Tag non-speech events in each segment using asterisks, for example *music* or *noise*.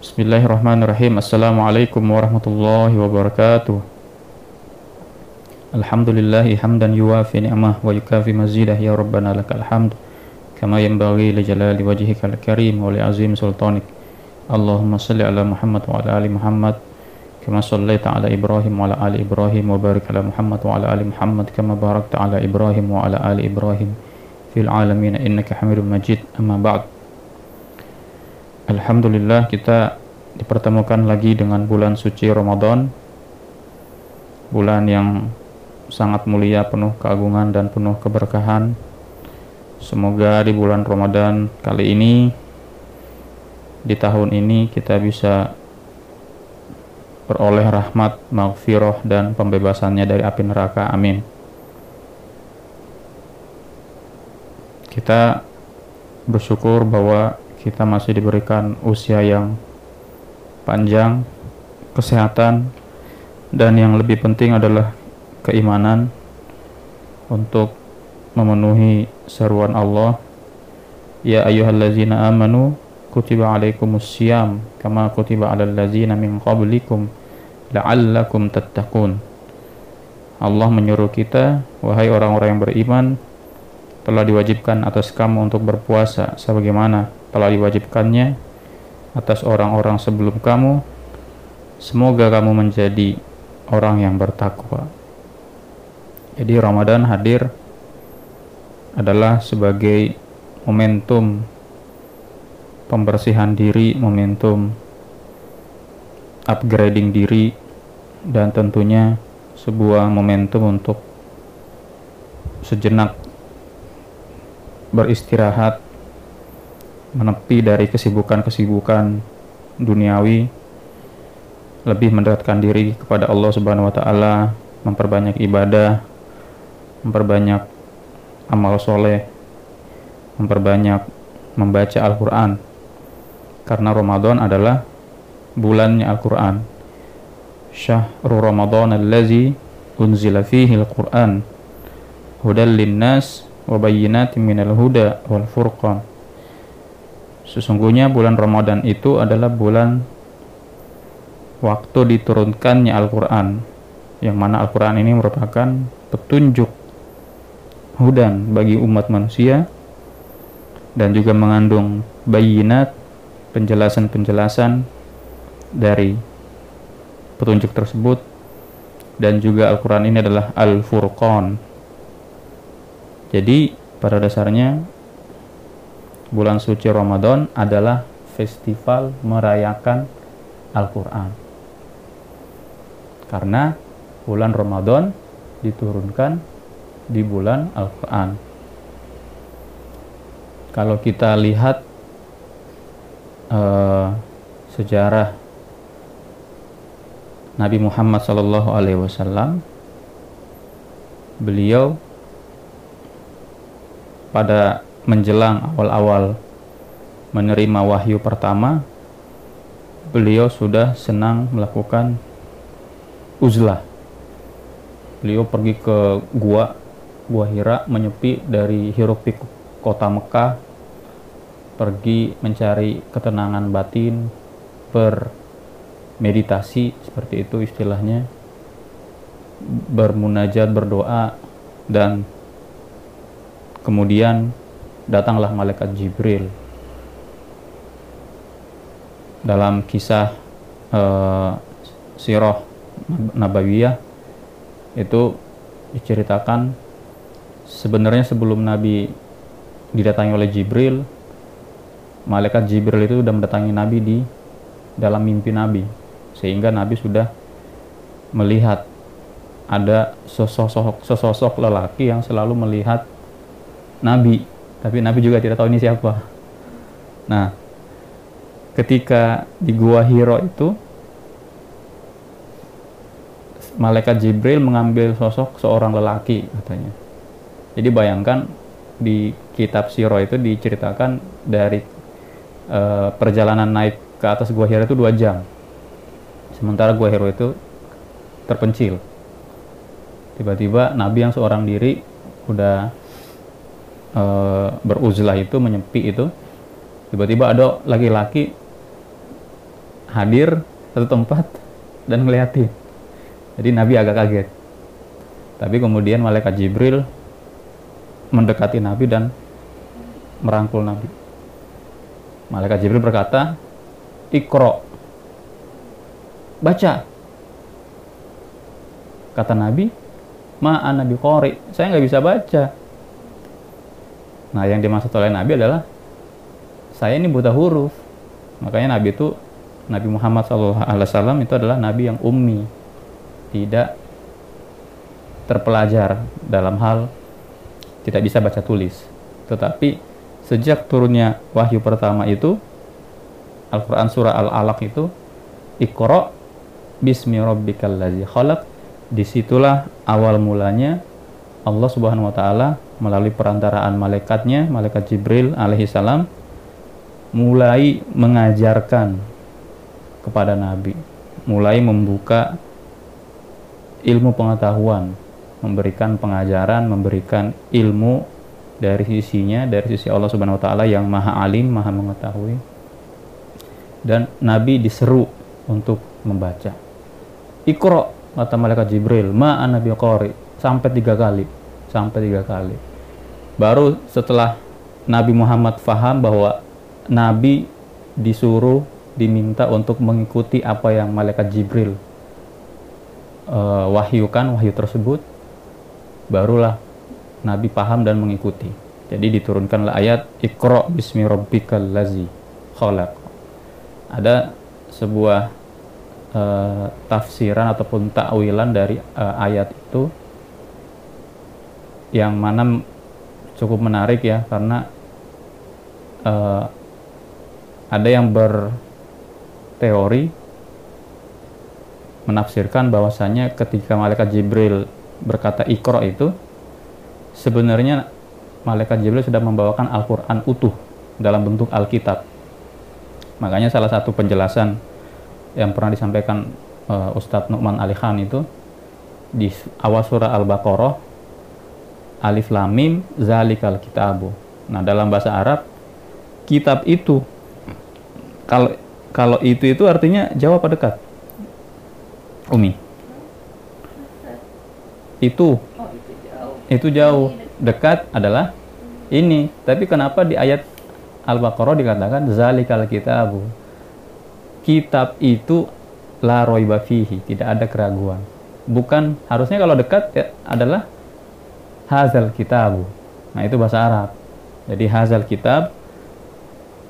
Bismillahirrahmanirrahim. Assalamualaikum warahmatullahi wabarakatuh. Alhamdulillahi hamdan yuwafi ni'mah wa yukafi mazidah ya Rabbana lakal hamd kama yanbaghi li jalali wajhikal karim wa li azim sultanik. Allahumma salli ala Muhammad wa ala ali Muhammad kama sallaita ala Ibrahim wa ala ali Ibrahim wa barik ala Muhammad wa ala ali Muhammad kama barakta ala Ibrahim wa ala ali Ibrahim fil alamin innaka Hamidum Majid. Amma ba'd. Alhamdulillah kita dipertemukan lagi dengan bulan suci Ramadan. Bulan yang sangat mulia, penuh keagungan dan penuh keberkahan. Semoga di bulan Ramadan kali ini di tahun ini kita bisa beroleh rahmat, maghfirah dan pembebasannya dari api neraka. Amin. Kita bersyukur bahwa kita masih diberikan usia yang panjang, kesehatan, dan yang lebih penting adalah keimanan untuk memenuhi seruan Allah. Ya ayyuhallazina amanu kutiba alaikumus siyam kama kutiba alal ladzina min qablikum la'allakum tattaqun. Allah menyuruh kita, wahai orang-orang yang beriman, telah diwajibkan atas kamu untuk berpuasa sebagaimana telah diwajibkannya atas orang-orang sebelum kamu. Semoga kamu menjadi orang yang bertakwa. Jadi Ramadan hadir adalah sebagai momentum pembersihan diri, momentum upgrading diri, dan tentunya sebuah momentum untuk sejenak beristirahat, menepi dari kesibukan-kesibukan duniawi, lebih mendekatkan diri kepada Allah Subhanahu wa taala, memperbanyak ibadah, memperbanyak amal soleh, memperbanyak membaca Al-Quran. Karena Ramadan adalah bulannya Al-Quran. Syahru Ramadan allazi unzila fihi Al-Quran. Hudal linnas wa bayyinatin minal huda wal furqan. Sesungguhnya bulan Ramadan itu adalah bulan waktu diturunkannya Al-Quran yang mana Al-Quran ini merupakan petunjuk hudan bagi umat manusia dan juga mengandung bayinat penjelasan-penjelasan dari petunjuk tersebut. Dan juga Al-Quran ini adalah Al-Furqan jadi pada dasarnya bulan suci Ramadan adalah festival merayakan Al-Quran. Karena bulan Ramadan diturunkan di bulan Al-Quran. Kalau kita lihat uh, sejarah Nabi Muhammad Wasallam, beliau pada menjelang awal-awal menerima wahyu pertama, beliau sudah senang melakukan uzlah. Beliau pergi ke gua, gua Hira, menyepi dari hiruk pikuk kota Mekah, pergi mencari ketenangan batin, bermeditasi seperti itu istilahnya, bermunajat, berdoa, dan kemudian datanglah malaikat Jibril. Dalam kisah uh, sirah nabawiyah itu diceritakan sebenarnya sebelum Nabi didatangi oleh Jibril malaikat Jibril itu sudah mendatangi Nabi di dalam mimpi Nabi. Sehingga Nabi sudah melihat ada sosok sosok lelaki yang selalu melihat Nabi tapi Nabi juga tidak tahu ini siapa nah ketika di gua Hiro itu malaikat Jibril mengambil sosok seorang lelaki katanya. Jadi bayangkan di kitab Siro itu diceritakan dari uh, perjalanan naik ke atas Gua Hiro itu dua jam. Sementara Gua Hiro itu terpencil. Tiba-tiba Nabi yang seorang diri udah uh, beruzlah itu menyepi itu. Tiba-tiba ada laki-laki hadir satu tempat dan ngeliatin. Jadi Nabi agak kaget. Tapi kemudian malaikat Jibril mendekati Nabi dan merangkul Nabi. Malaikat Jibril berkata, "Ikro." Baca. Kata Nabi, "Ma'an Nabi Qori." Saya nggak bisa baca. Nah, yang dimaksud oleh Nabi adalah saya ini buta huruf. Makanya Nabi itu Nabi Muhammad SAW itu adalah Nabi yang ummi, tidak terpelajar dalam hal tidak bisa baca tulis. Tetapi sejak turunnya wahyu pertama itu Al-Quran surah Al-Alaq itu Iqra bismi rabbikal ladzi khalaq di situlah awal mulanya Allah Subhanahu wa taala melalui perantaraan malaikatnya, malaikat Jibril alaihi salam mulai mengajarkan kepada nabi, mulai membuka ilmu pengetahuan, memberikan pengajaran, memberikan ilmu dari sisinya, dari sisi Allah Subhanahu wa taala yang Maha Alim, Maha mengetahui. Dan nabi diseru untuk membaca. Iqra kata malaikat Jibril, ma nabi qari sampai tiga kali, sampai tiga kali. Baru setelah Nabi Muhammad faham bahwa Nabi disuruh diminta untuk mengikuti apa yang malaikat Jibril uh, wahyukan wahyu tersebut, barulah Nabi paham dan mengikuti. Jadi diturunkanlah ayat Iqra bismi rabbikal lazi khalaq. Ada sebuah uh, tafsiran ataupun takwilan dari uh, ayat itu yang mana cukup menarik ya karena uh, ada yang berteori menafsirkan bahwasanya ketika malaikat Jibril berkata ikro itu sebenarnya malaikat Jibril sudah membawakan Al-Qur'an utuh dalam bentuk Alkitab. Makanya salah satu penjelasan yang pernah disampaikan uh, Ustadz Nu'man Ali Khan itu di awal surah Al-Baqarah alif lam mim zalikal kitabu. Nah, dalam bahasa Arab kitab itu kalau kalau itu itu artinya jauh apa dekat? Umi. Itu. Itu jauh. Dekat adalah ini. Tapi kenapa di ayat Al-Baqarah dikatakan zalikal kitabu? Kitab itu la roiba fihi, tidak ada keraguan. Bukan harusnya kalau dekat ya, adalah hazal kitabu. Nah, itu bahasa Arab. Jadi hazal kitab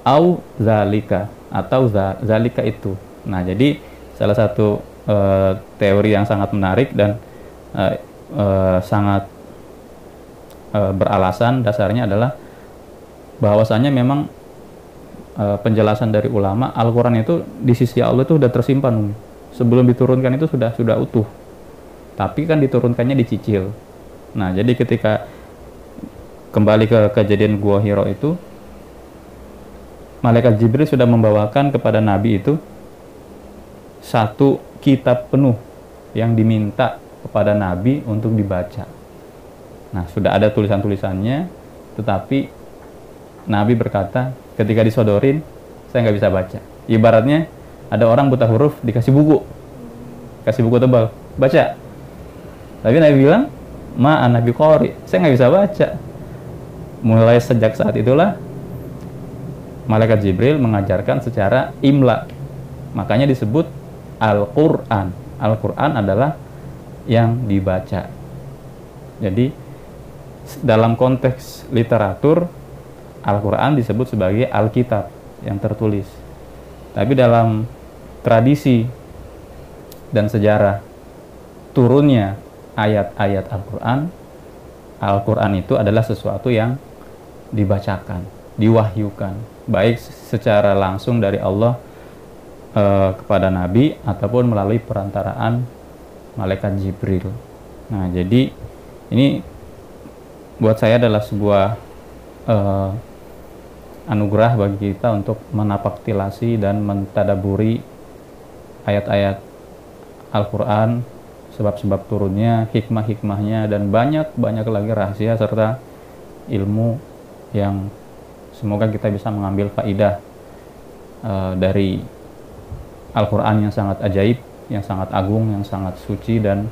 au zalika atau zalika itu. Nah, jadi salah satu uh, teori yang sangat menarik dan uh, uh, sangat uh, beralasan dasarnya adalah bahwasanya memang uh, penjelasan dari ulama Al-Qur'an itu di sisi Allah itu sudah tersimpan sebelum diturunkan itu sudah sudah utuh. Tapi kan diturunkannya dicicil. Nah, jadi ketika kembali ke kejadian Gua Hiro itu, malaikat Jibril sudah membawakan kepada Nabi itu satu kitab penuh yang diminta kepada Nabi untuk dibaca. Nah, sudah ada tulisan-tulisannya, tetapi Nabi berkata, ketika disodorin, saya nggak bisa baca. Ibaratnya ada orang buta huruf dikasih buku, kasih buku tebal, baca. Tapi Nabi bilang, ma nabi qori. Saya nggak bisa baca. Mulai sejak saat itulah malaikat Jibril mengajarkan secara imla. Makanya disebut Al-Quran. Al-Quran adalah yang dibaca. Jadi dalam konteks literatur Al-Quran disebut sebagai Alkitab yang tertulis. Tapi dalam tradisi dan sejarah turunnya ayat-ayat Al-Quran, Al-Quran itu adalah sesuatu yang dibacakan, diwahyukan, baik secara langsung dari Allah e, kepada Nabi ataupun melalui perantaraan malaikat Jibril. Nah, jadi ini buat saya adalah sebuah e, anugerah bagi kita untuk menapaktilasi dan mentadaburi ayat-ayat Al-Quran sebab-sebab turunnya, hikmah-hikmahnya, dan banyak-banyak lagi rahasia serta ilmu yang semoga kita bisa mengambil faidah uh, dari Al-Quran yang sangat ajaib, yang sangat agung, yang sangat suci dan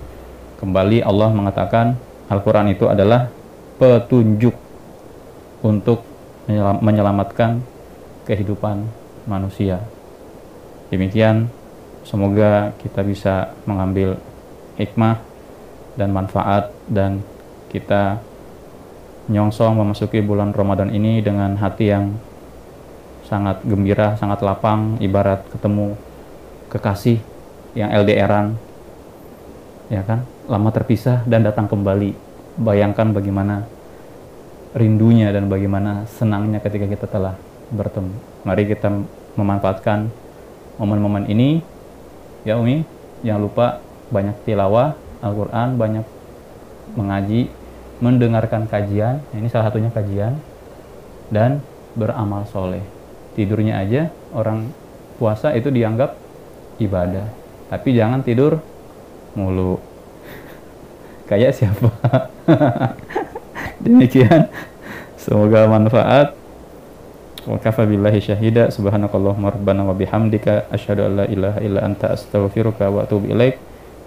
kembali Allah mengatakan Al-Quran itu adalah petunjuk untuk menyelamatkan kehidupan manusia. Demikian, semoga kita bisa mengambil hikmah dan manfaat dan kita nyongsong memasuki bulan Ramadan ini dengan hati yang sangat gembira, sangat lapang, ibarat ketemu kekasih yang LDRan, ya kan, lama terpisah dan datang kembali. Bayangkan bagaimana rindunya dan bagaimana senangnya ketika kita telah bertemu. Mari kita memanfaatkan momen-momen ini, ya Umi, jangan lupa banyak tilawah Al-Quran, banyak mengaji, mendengarkan kajian, ini salah satunya kajian, dan beramal soleh. Tidurnya aja orang puasa itu dianggap ibadah, tapi jangan tidur mulu. *laughs* Kayak siapa? *laughs* Demikian. Semoga manfaat. Wa kafa billahi syahida subhanakallahumma rabbana wa bihamdika asyhadu an la ilaha illa anta astaghfiruka wa atubu ilaik.